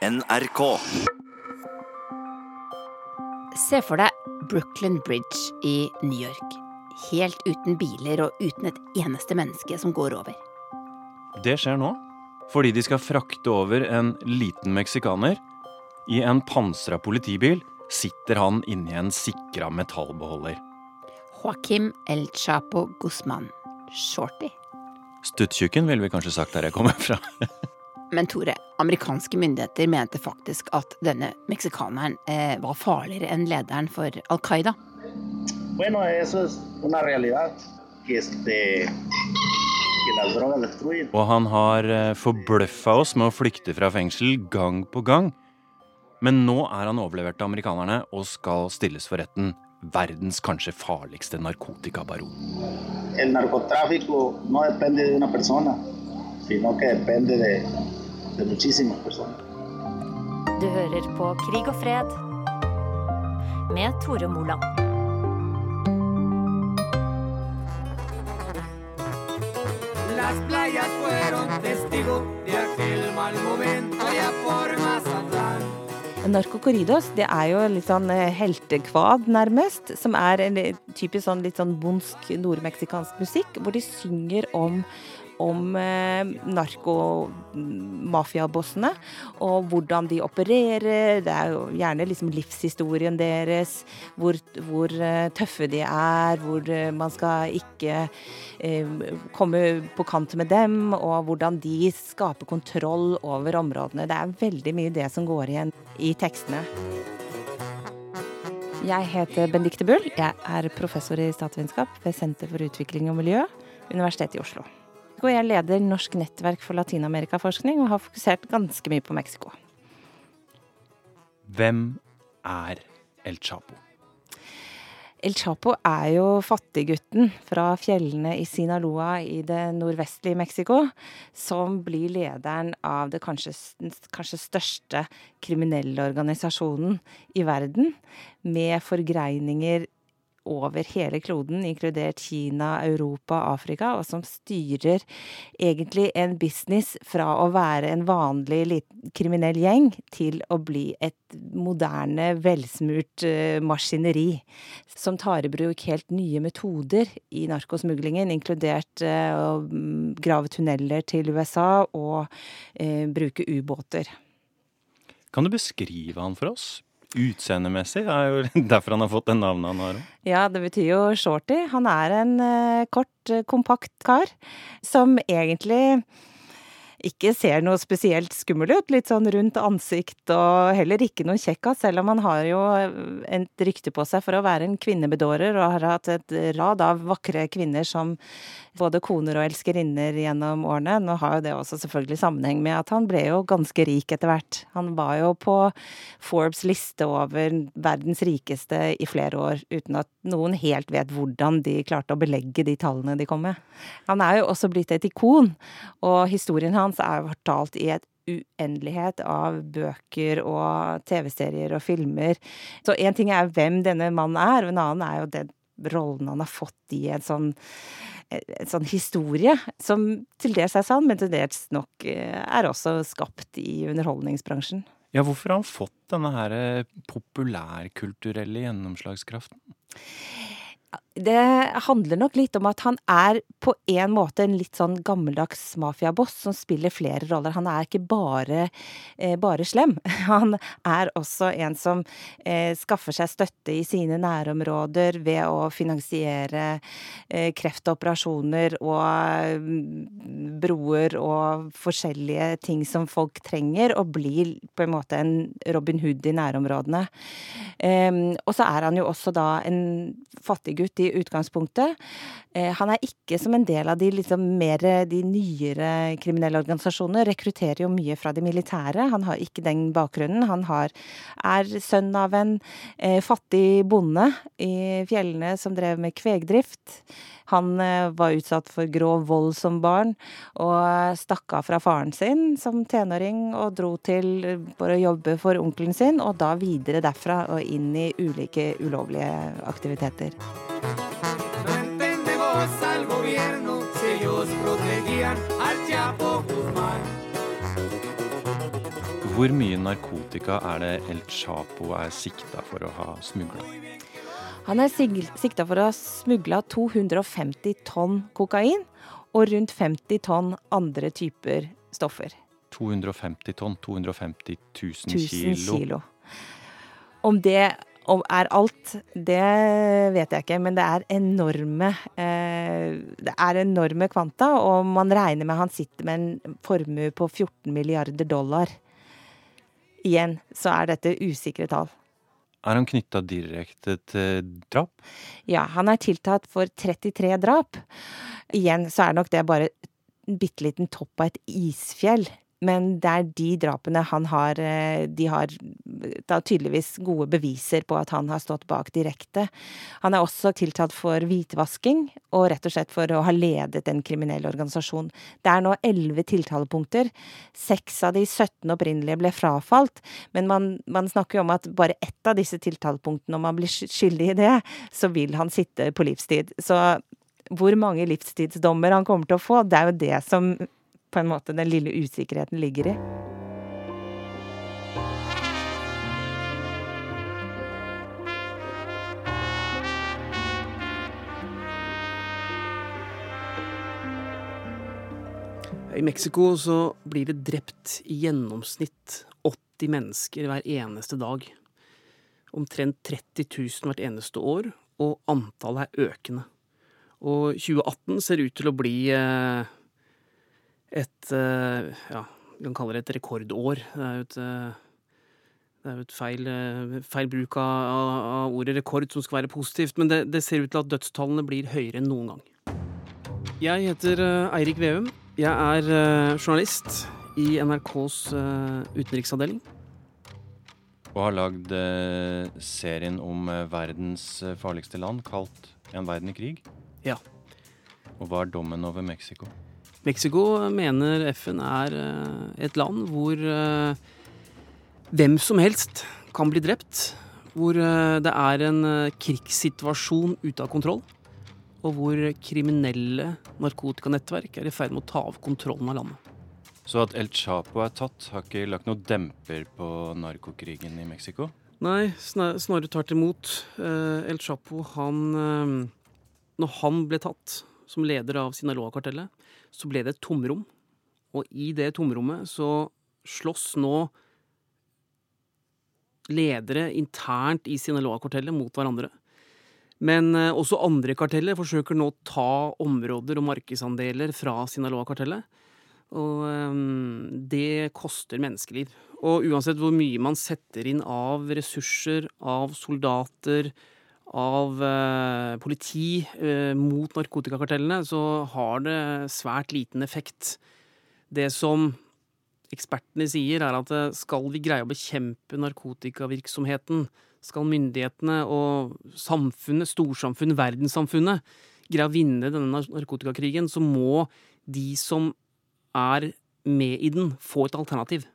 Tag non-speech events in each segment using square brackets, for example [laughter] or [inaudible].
NRK. Se for deg Brooklyn Bridge i New York. Helt uten biler og uten et eneste menneske som går over. Det skjer nå, fordi de skal frakte over en liten meksikaner. I en pansra politibil sitter han inni en sikra metallbeholder. Joaquim El Chapo Guzman. Shorty. Stuttjukken ville vi kanskje sagt der jeg kommer fra. [laughs] Men Tore, amerikanske myndigheter mente faktisk at denne meksikaneren eh, var farligere enn lederen for Al Qaida. Bueno, eso es una realidad este, que las drogas destruyen. Og han har eh, forbløffa oss med å flykte fra fengsel gang på gang. Men nå er han overlevert til amerikanerne og skal stilles for retten. Verdens kanskje farligste narkotikabaron. El narcotráfico no depende de una persona, sino que depende de, de muchísimas personas. Du hører på Krig og fred med Tore Moland. Las playas fueron testigo de aquel mal momento allá por Mazatlán. Narkokorridos det er jo litt sånn eh, heltekvad, nærmest. Som er en typisk sånn litt sånn bondsk nordmeksikansk musikk, hvor de synger om om eh, narkomafiabossene og hvordan de opererer. Det er jo gjerne liksom livshistorien deres, hvor, hvor eh, tøffe de er, hvor eh, man skal ikke eh, komme på kant med dem, og hvordan de skaper kontroll over områdene. Det er veldig mye det som går igjen i tekstene. Jeg heter Bendikte Bull. Jeg er professor i statsvitenskap ved Senter for utvikling og miljø, Universitetet i Oslo. Og jeg leder Norsk nettverk for latinamerikaforskning og har fokusert ganske mye på Mexico. Hvem er El Chapo? El Chapo er jo fattiggutten fra fjellene i Sinaloa i det nordvestlige Mexico, som blir lederen av det kanskje, kanskje største kriminelle organisasjonen i verden, med forgreininger over hele kloden, inkludert Kina, Europa, Afrika, og som styrer egentlig en business fra å være en vanlig kriminell gjeng til å bli et moderne, velsmurt eh, maskineri som tar i bruk helt nye metoder i narkosmuglingen, inkludert eh, å mm, grave tunneler til USA og eh, bruke ubåter. Kan du beskrive han for oss? Utseendemessig er jo [laughs] derfor han har fått det navnet han har. Ja, det betyr jo shorty. Han er en eh, kort, eh, kompakt kar som egentlig ikke ser noe spesielt skummel ut. Litt sånn rundt ansikt og heller ikke noen kjekkas, selv om han har jo et rykte på seg for å være en kvinnebedårer og har hatt et rad av vakre kvinner som både koner og elskerinner gjennom årene. Nå har jo det også selvfølgelig sammenheng med at han ble jo ganske rik etter hvert. Han var jo på Forbes liste over verdens rikeste i flere år, uten at noen helt vet hvordan de klarte å belegge de tallene de kom med. Han er jo også blitt et ikon, og historien hans er jo fortalt i et uendelighet av bøker og TV-serier og filmer. Så én ting er hvem denne mannen er, og en annen er jo den rollen han har fått i en sånn en sånn historie som til dels er sann, men til dels nok eh, er også skapt i underholdningsbransjen. Ja, hvorfor har han fått denne her eh, populærkulturelle gjennomslagskraften? Det handler nok litt om at han er på en måte en litt sånn gammeldags mafiaboss som spiller flere roller. Han er ikke bare, eh, bare slem. [laughs] Han er også en som eh, skaffer seg støtte i sine nærområder ved å finansiere eh, kreftoperasjoner og mm, broer og forskjellige ting som folk trenger, og blir på en måte en Robin Hood i nærområdene. Em, og så er han jo også da en fattiggutt i utgangspunktet. Eh, han er ikke som en del av de liksom mer de nyere kriminelle organisasjonene. Rekrutterer jo mye fra de militære. Han har ikke den bakgrunnen. Han har, er sønn av en eh, fattig bonde i fjellene som drev med kvegdrift. Han eh, var utsatt for grov vold som barn, og stakk av fra faren sin som tenåring og dro til for å jobbe for onkelen sin, og da videre derfra og inn i ulike ulovlige aktiviteter. No entendemos al gobierno si ellos protegían al Chapo Guzmán. Hvor mye narkotika er det El Chapo er sikta for å ha smugla? Han er sikta for å ha smugla 250 tonn kokain og rundt 50 tonn andre typer stoffer. 250 tonn, 250 000, 1000 kilo. kilo. Om det om er alt, det vet jeg ikke, men det er enorme eh, Det er enorme kvanta, og man regner med han sitter med en formue på 14 milliarder dollar. Igjen så er dette usikre tall. Er han knytta direkte til drap? Ja, han er tiltatt for 33 drap. Igjen så er nok det bare en bitte liten topp av et isfjell. Men det er de drapene han har eh, De har da tydeligvis gode beviser på at han har stått bak direkte. Han er også tiltalt for hvitvasking, og rett og slett for å ha ledet en kriminell organisasjon. Det er nå elleve tiltalepunkter. Seks av de 17 opprinnelige ble frafalt, men man, man snakker jo om at bare ett av disse tiltalepunktene, om man blir skyldig i det, så vil han sitte på livstid. Så hvor mange livstidsdommer han kommer til å få, det er jo det som på en måte den lille usikkerheten ligger i. I Mexico så blir det drept i gjennomsnitt 80 mennesker hver eneste dag. Omtrent 30 000 hvert eneste år, og antallet er økende. Og 2018 ser ut til å bli eh, et eh, Ja, vi kan kalle det et rekordår. Det er jo et, eh, det er jo et feil, eh, feil bruk av, av, ordet rekord som skal være positivt, men det, det ser ut til at dødstallene blir høyere enn noen gang. Jeg heter Eirik Veum. Jeg er journalist i NRKs utenriksavdeling. Og har lagd serien om verdens farligste land, kalt En verden i krig. Ja. Og hva er dommen over Mexico? Mexico mener FN er et land hvor hvem som helst kan bli drept. Hvor det er en krigssituasjon ute av kontroll. Og hvor kriminelle narkotikanettverk er i ferd med å ta av kontrollen av landet. Så at El Chapo er tatt, har ikke lagt noen demper på narkokrigen i Mexico? Nei, snarere tvert imot. El Chapo, han Når han ble tatt som leder av Sinaloa-kartellet, så ble det et tomrom. Og i det tomrommet så slåss nå ledere internt i Sinaloa-kartellet mot hverandre. Men også andre karteller forsøker nå å ta områder og markedsandeler fra Sinaloa-kartellet. Og det koster menneskeliv. Og uansett hvor mye man setter inn av ressurser, av soldater, av eh, politi eh, mot narkotikakartellene, så har det svært liten effekt. Det som ekspertene sier, er at skal vi greie å bekjempe narkotikavirksomheten, skal myndighetene og samfunnet, storsamfunnet, verdenssamfunnet greie å vinne denne narkotikakrigen, så må de som er med i den, få et alternativ.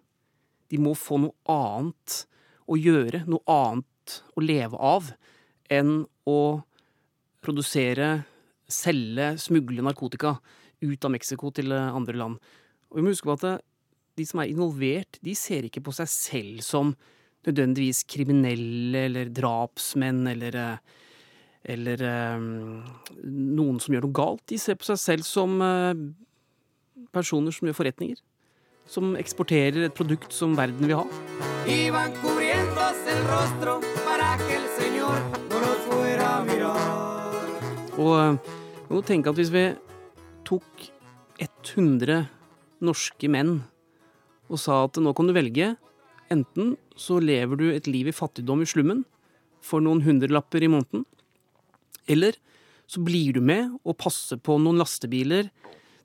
De må få noe annet å gjøre, noe annet å leve av enn å produsere, selge, smugle narkotika ut av Mexico til andre land. Og vi må huske på at de som er involvert, de ser ikke på seg selv som nødvendigvis kriminelle eller drapsmenn eller, eller noen som gjør noe galt. De ser på seg selv som personer som gjør forretninger. Som eksporterer et produkt som verden vil ha. Og må tenke at hvis vi tok 100 norske menn og sa at nå kan du velge, enten så lever du et liv i fattigdom i slummen for noen hundrelapper i måneden, eller så blir du med og passer på noen lastebiler,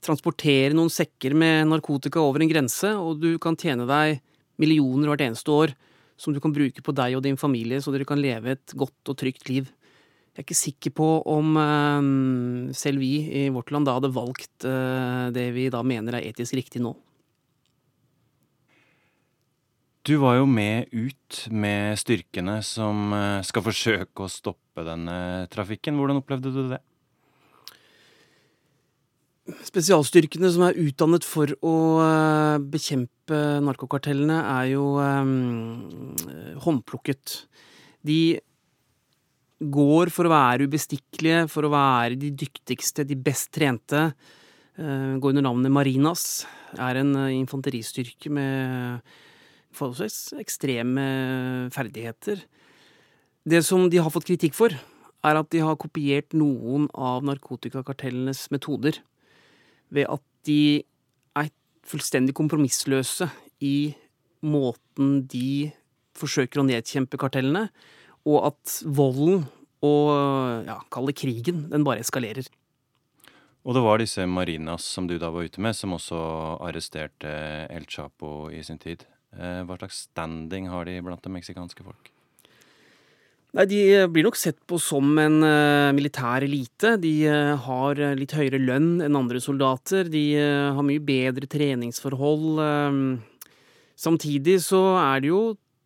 transporterer noen sekker med narkotika over en grense, og du kan tjene deg millioner hvert eneste år som du kan bruke på deg og din familie, så dere kan leve et godt og trygt liv. Jeg er ikke sikker på om eh, selv vi i vårt land da hadde valgt eh, det vi da mener er etisk riktig nå. Du var jo med ut med styrkene som eh, skal forsøke å stoppe denne trafikken. Hvordan opplevde du det? Spesialstyrkene som er utdannet for å bekjempe narkokartellene, er jo um, håndplukket. De går for å være ubestikkelige, for å være de dyktigste, de best trente. Eh, går under navnet Marinas. Er en eh, infanteristyrke med forholdsvis ekstreme ferdigheter. Det som de har fått kritikk for, er at de har kopiert noen av narkotikakartellenes metoder. Ved at de er fullstendig kompromissløse i måten de forsøker å nedkjempe kartellene, og at volden og ja, kall det krigen, den bare eskalerer. Og det var disse Marinas som du da var ute med, som også arresterte El Chapo i sin tid. Eh, Hva slags standing har de blant det meksikanske folk? Nei, De eh, blir nok sett på som en eh, militær elite. De har litt høyere lønn enn andre soldater. De har mye bedre treningsforhold. samtidig så er de jo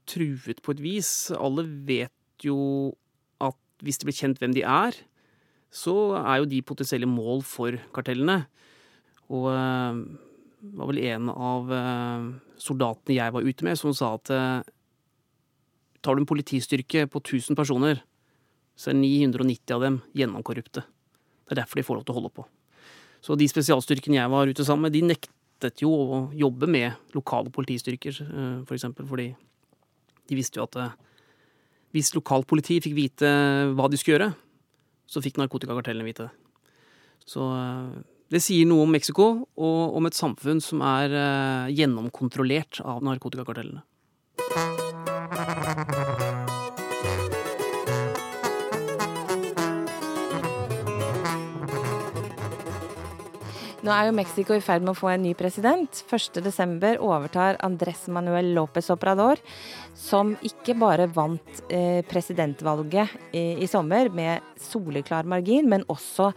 truet på et vis. Alle vet jo at hvis det blir kjent hvem de er, så er jo de potensielle mål for kartellene. Og eh, det var vel en av eh, soldatene jeg var ute med, som sa at eh, tar du en politistyrke på 1000 personer, så er 990 av dem gjennomkorrupte. Det er derfor de får lov til å holde på. Så de spesialstyrkene jeg var ute sammen med, de nektet jo å jobbe med lokale politistyrker, eh, for eksempel, fordi de visste jo at eh, hvis lokalpolitiet fikk vite hva de skulle gjøre, så fikk narkotikakartellene vite det. Så eh, det sier noe om Mexico, og om et samfunn som er eh, gjennomkontrollert av narkotikakartellene. Nå er jo Mexico i ferd med å få en ny president. 1.12. overtar Andrés Manuel López Obrador, som ikke bare vant eh, presidentvalget i, sommer med soleklar margin, men også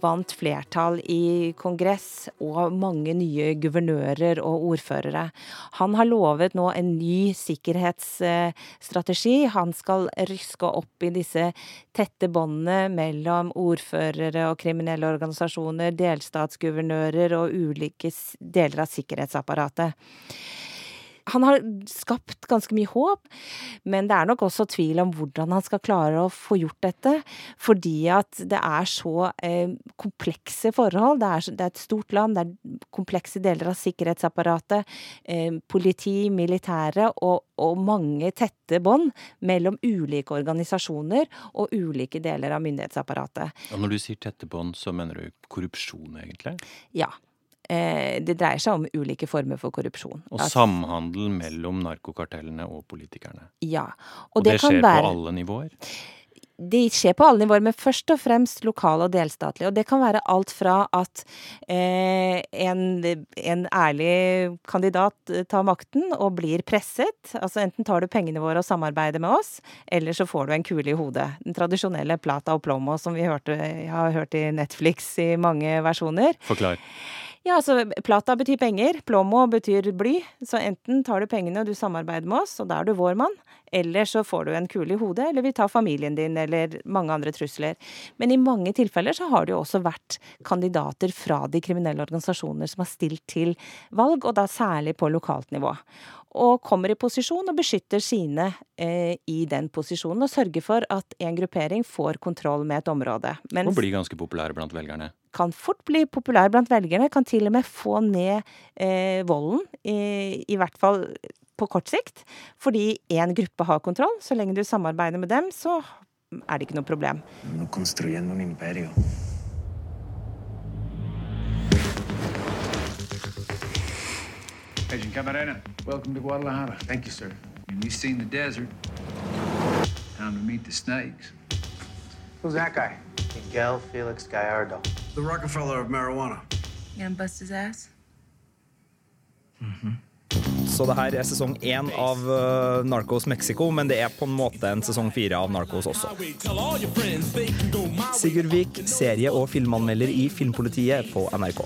vant flertall i kongress og mange nye guvernører og ordførere. Han har lovet nå en ny sikkerhetsstrategi. Han skal ryske opp i disse tette båndene mellom ordførere og kriminelle organisasjoner, delstatsguvernører og ulike deler av sikkerhetsapparatet. Han har skapt ganske mye håp, men det er nok også tvil om hvordan han skal klare å få gjort dette. Fordi at det er så eh, komplekse forhold. Det er, det er et stort land, det er komplekse deler av sikkerhetsapparatet. Eh, politi, militære og, og mange tette bånd mellom ulike organisasjoner og ulike deler av myndighetsapparatet. Og når du sier tette bånd, så mener du korrupsjon, egentlig? Ja. Eh, det dreier seg om ulike former for korrupsjon. Og altså, samhandel mellom narkokartellene og politikerne. Ja. Og, det, skjer på alle nivåer? Det skjer på alle nivåer, men først og fremst lokale og delstatlige. Og det kan være alt fra at eh, en, en ærlig kandidat eh, tar makten og blir presset. Altså enten tar du pengene våre og samarbeider med oss, eller så får du en kule i hodet. Den tradisjonelle plata og plomo som vi hørte, har hørt i Netflix i mange versjoner. Forklar. Ja, altså plata betyr penger, plomo betyr bly. Så enten tar du pengene og du samarbeider med oss, og da er du vår mann. Eller så får du en kule i hodet, eller vi tar familien din, eller mange andre trusler. Men i mange tilfeller så har det jo også vært kandidater fra de kriminelle organisasjoner som har stilt til valg, og da særlig på lokalt nivå. Og kommer i posisjon og beskytter sine eh, i den posisjonen, og sørger for at en gruppering får kontroll med et område. Mens- Og blir ganske populære blant velgerne. kan fort bli populær blant velgerne, kan til og med få ned eh, volden, i, i hvert fall på kort sikt. Fordi én gruppe har kontroll. Så lenge du samarbeider med dem, så er det ikke noe problem. Estamos Agent Camarena, welcome to Guadalajara. Thank you, sir. And you've seen the desert. Time to meet the snakes. Who's that guy? Miguel Felix Gallardo. The Rockefeller of marijuana. You gonna bust his ass? Så det her er sesong én av uh, Narcos Mexico, men det er på en måte en sesong fire av Narcos også. Sigurd Vik, serie- og filmanmelder i Filmpolitiet på NRK.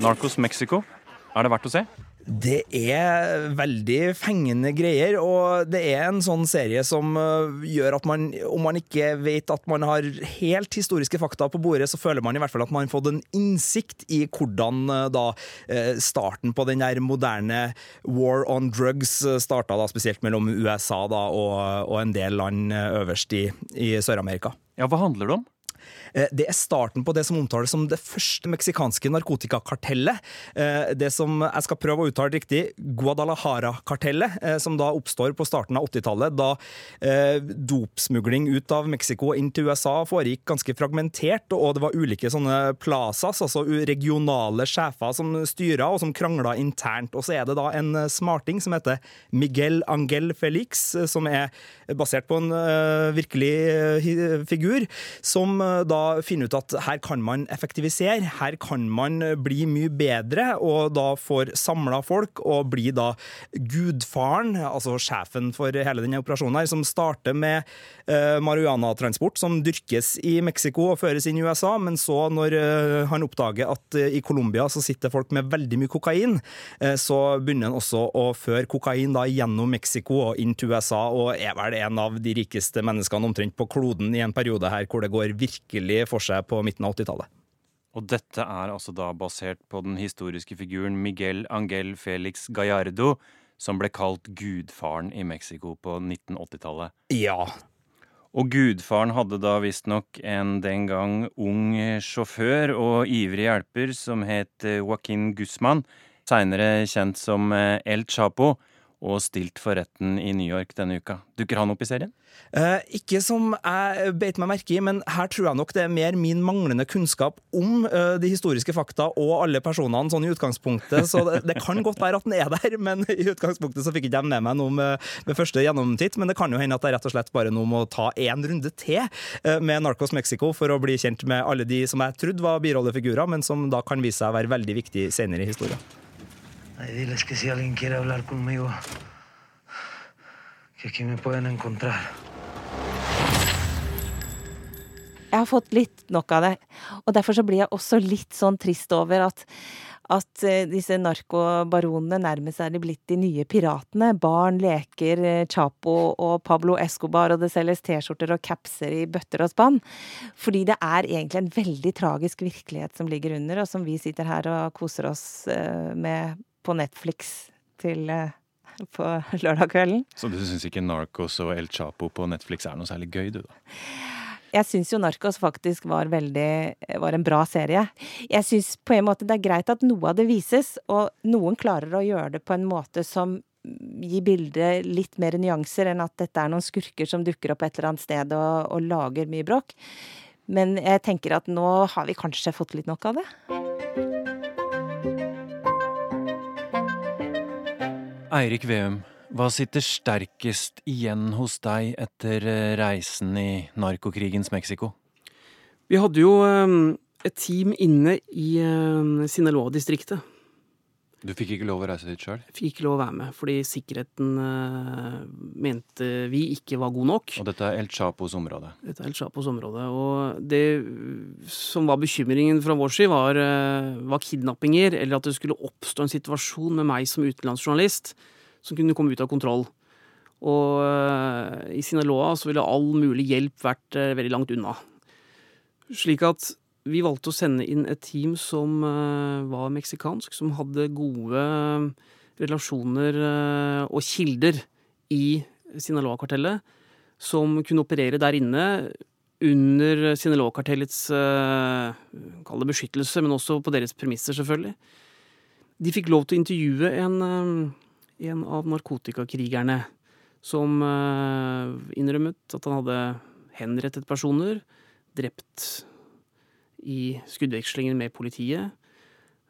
Narcos Mexico. Er det verdt å se? Det er veldig fengende greier, og det er en sånn serie som uh, gjør at man, om man ikke vet at man har helt historiske fakta på bordet, så føler man i hvert fall at man har fått en innsikt i hvordan uh, da uh, starten på den der moderne war on drugs starta, da, spesielt mellom USA da, og, og en del land øverst i, i Sør-Amerika. Ja, hva handler det om? Eh, det er starten på det som omtales som det første meksikanske narkotikakartellet. Eh, det som jeg skal prøve å uttale riktig, Guadalajara-kartellet, eh, som da oppstår på starten av 80-tallet, da dopsmugling ut av Mexico inn til USA foregikk ganske fragmentert, og det var ulike sånne plazas, altså regionale sjefer som styra og som krangla internt. Og så er det da en smarting som heter Miguel Angel Felix, som er basert på en virkelig figur, som da finne ut at her kan man effektivisere, her kan man bli mye bedre, og da får samla folk og blir da gudfaren, altså sjefen for hele denne operasjonen her, som starter med uh, marihuanatransport som dyrkes i Mexico og føres inn i USA, men så når uh, han oppdager at uh, i Colombia så sitter folk med veldig mye kokain, så begynner han også å føre kokain da gjennom Mexico og inn til USA, og er vel en av de rikeste menneskene omtrent på kloden i en periode her hvor det går virkelig virkelig for seg på midten av 80-tallet. Og dette er altså da basert på den historiske figuren Miguel Angel Felix Gallardo, som ble kalt gudfaren i Mexico på 1980-tallet. Ja. Og gudfaren hadde da visstnok en den gang ung sjåfør og ivrig hjelper som het Joaquin Guzman, seinere kjent som El Chapo, og stilt for retten i New York denne uka. Dukker han opp i serien? Eh, ikke som jeg beit meg merke i, men her tror jeg nok det er mer min manglende kunnskap om eh, de historiske fakta og alle personene sånn i utgangspunktet. Så det, det kan godt være at den er der, men i utgangspunktet så fikk ikke de med meg noe med, med første gjennomtitt. Men det kan jo hende at det rett og slett bare nå må ta én runde til eh, med Narcos Mexico for å bli kjent med alle de som jeg trodde var birollefigurer, men som da kan vise seg å være veldig viktig senere i historien. Ay, diles que si alguien quiere hablar conmigo, que aquí me pueden encontrar. Jeg har fått litt nok av det. Og derfor så blir jeg også litt sånn trist over at, at eh, disse narkobaronene nærmest er de blitt de nye piratene. Barn leker eh, Chapo og Pablo Escobar, og det selges T-skjorter og capser i bøtter og spann. Fordi det er egentlig en veldig tragisk virkelighet som ligger under, og som vi sitter her og koser oss eh, med på Netflix til på [laughs] lørdag kvelden. Så du syns ikke Narcos og El Chapo på Netflix er noe særlig gøy, du, da? Jeg syns jo Narcos faktisk var veldig var en bra serie. Jeg syns på en måte det er greit at noe av det vises, og noen klarer å gjøre det på en måte som gir bildet litt mer nyanser enn at dette er noen skurker som dukker opp et eller annet sted og, og lager mye bråk. Men jeg tenker at nå har vi kanskje fått litt nok av det. Eirik Veum, hva sitter sterkest igjen hos deg etter eh, reisen i narkokrigens Mexico? Vi hadde jo ehm, et team inne i ehm, Sinaloa-distriktet. Du fikk ikke lov å reise dit sjøl? Fikk ikke lov å være med, fordi sikkerheten uh, mente vi ikke var god nok. Og dette er El Chapos område? Dette er El Chapos område. Og det som var bekymringen fra vår side, var, uh, var kidnappinger, eller at det skulle oppstå en situasjon med meg som utenlandsjournalist som kunne komme ut av kontroll. Og uh, i Sinaloa så ville all mulig hjelp vært veldig langt unna. Slik at vi valgte å sende inn et team som uh, var meksikansk, som hadde gode relasjoner og kilder i Sinaloa-kartellet, som kunne operere der inne under Sinaloa-kartellets Kall det beskyttelse, men også på deres premisser, selvfølgelig. De fikk lov til å intervjue en en av narkotikakrigerne som innrømmet at han hadde henrettet personer, drept i skuddvekslingen med politiet.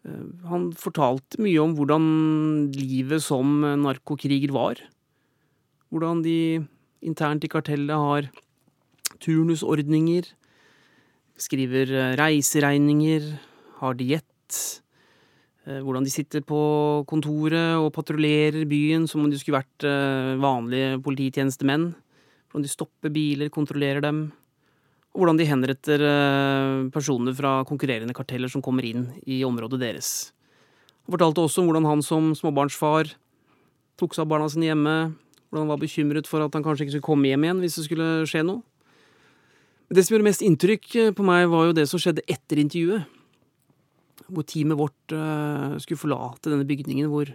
Uh, han fortalte mye om hvordan livet som narkokriger var. Hvordan de internt i kartellet har turnusordninger, skriver eh, reiseregninger, har diett Eh, hvordan de sitter på kontoret og patruljerer byen som om de skulle vært eh, vanlige polititjenestemenn. Hvordan de stopper biler, kontrollerer dem. Og hvordan de henretter eh, personer fra konkurrerende karteller som kommer inn i området deres. Han fortalte også om hvordan han som småbarnsfar tok seg av barna sine hjemme, hvordan han var bekymret for at han kanskje ikke skulle komme hjem igjen hvis det skulle skje noe. Det som gjorde mest inntrykk på meg, var jo det som skjedde etter intervjuet. Hvor teamet vårt uh, skulle forlate denne bygningen hvor,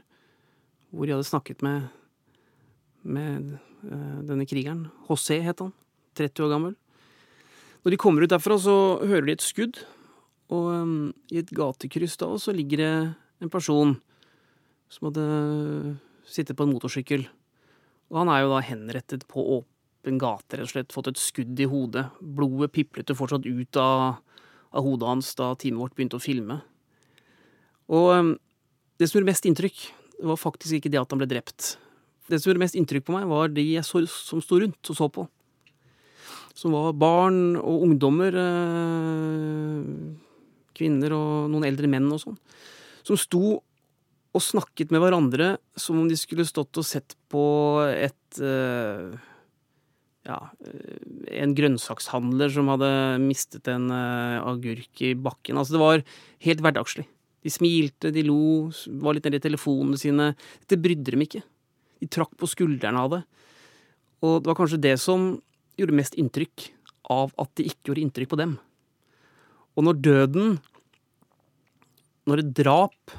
hvor de hadde snakket med, med uh, denne krigeren. José het han. 30 år gammel. Når de kommer ut derfra, så hører de et skudd. Og um, i et gatekryss da så ligger det en person som hadde sittet på en motorsykkel. Og han er jo da henrettet på åpen gate, rett og slett. Fått et skudd i hodet. Blodet piplet jo fortsatt ut av, av hodet hans da teamet vårt begynte å filme. Og um, det som gjorde mest inntrykk, var faktisk ikke det at han ble drept. Det som gjorde mest inntrykk på meg, var de jeg så, som sto rundt og så på. Som var barn og ungdommer, eh, kvinner og noen eldre menn og sånn. Som sto og snakket med hverandre som om de skulle stått og sett på et eh, ja, en grønnsakshandler som hadde mistet en agurk i bakken. Altså, det var helt hverdagslig. De smilte, de lo, var litt nede i telefonene sine. Dette brydde dem ikke. De trakk på skuldrene av det. Og det var kanskje det som gjorde mest inntrykk av at det ikke gjorde inntrykk på dem. Og når døden, når et drap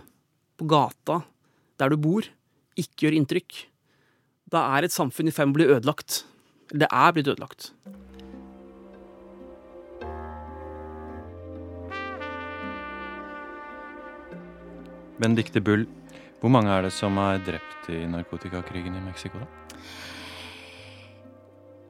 på gata der du bor, ikke gjør inntrykk, da er et samfunn i ferd med å bli ødelagt. Det er blitt ødelagt. Benedicte Bull, hvor mange er det som er drept i narkotikakrigen i Mexico, da?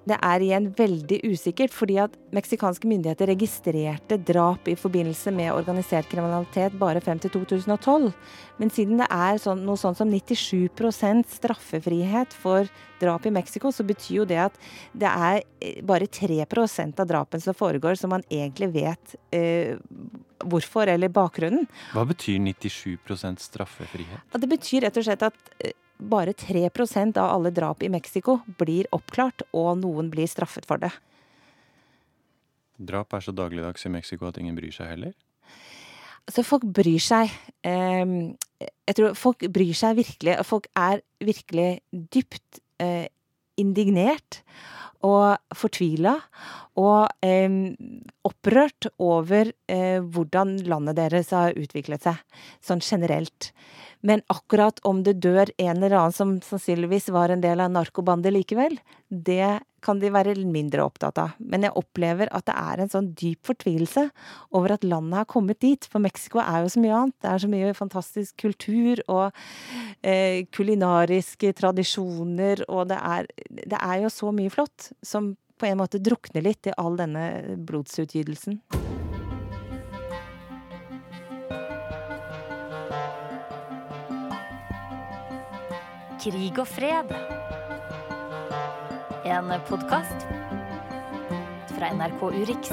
Det er igjen veldig usikkert, fordi at meksikanske myndigheter registrerte drap i forbindelse med organisert kriminalitet bare frem til 2012. Men siden det er sånn, noe sånn som 97% straffefrihet for drap i Mexico, så betyr jo det at det er eh, bare 3% av drapene som foregår som man egentlig vet eh, hvorfor, eller bakgrunnen. Hva betyr 97% straffefrihet? Det betyr rett og slett at eh, bare 3% av alle drap i Mexico blir oppklart, og noen blir straffet for det. Drap er så dagligdags i Mexico at ingen bryr seg heller? Altså, folk bryr seg. Eh, jeg tror folk bryr seg virkelig. Folk er virkelig dypt eh, indignert og fortvila og eh, opprørt over eh, hvordan landet deres har utviklet seg, sånn generelt. Men akkurat om det dør en eller annen som sannsynligvis var en del av narkobandet likevel, det kan de være mindre opptatt av. Men jeg opplever at det er en sånn dyp fortvilelse over at landet har kommet dit. For Mexico er jo så mye annet. Det er så mye fantastisk kultur og eh, kulinariske tradisjoner, og det er, det er jo så mye flott som på en måte drukner litt i all denne blodsutgytelsen. Krig og fred. En podkast fra NRK Urix.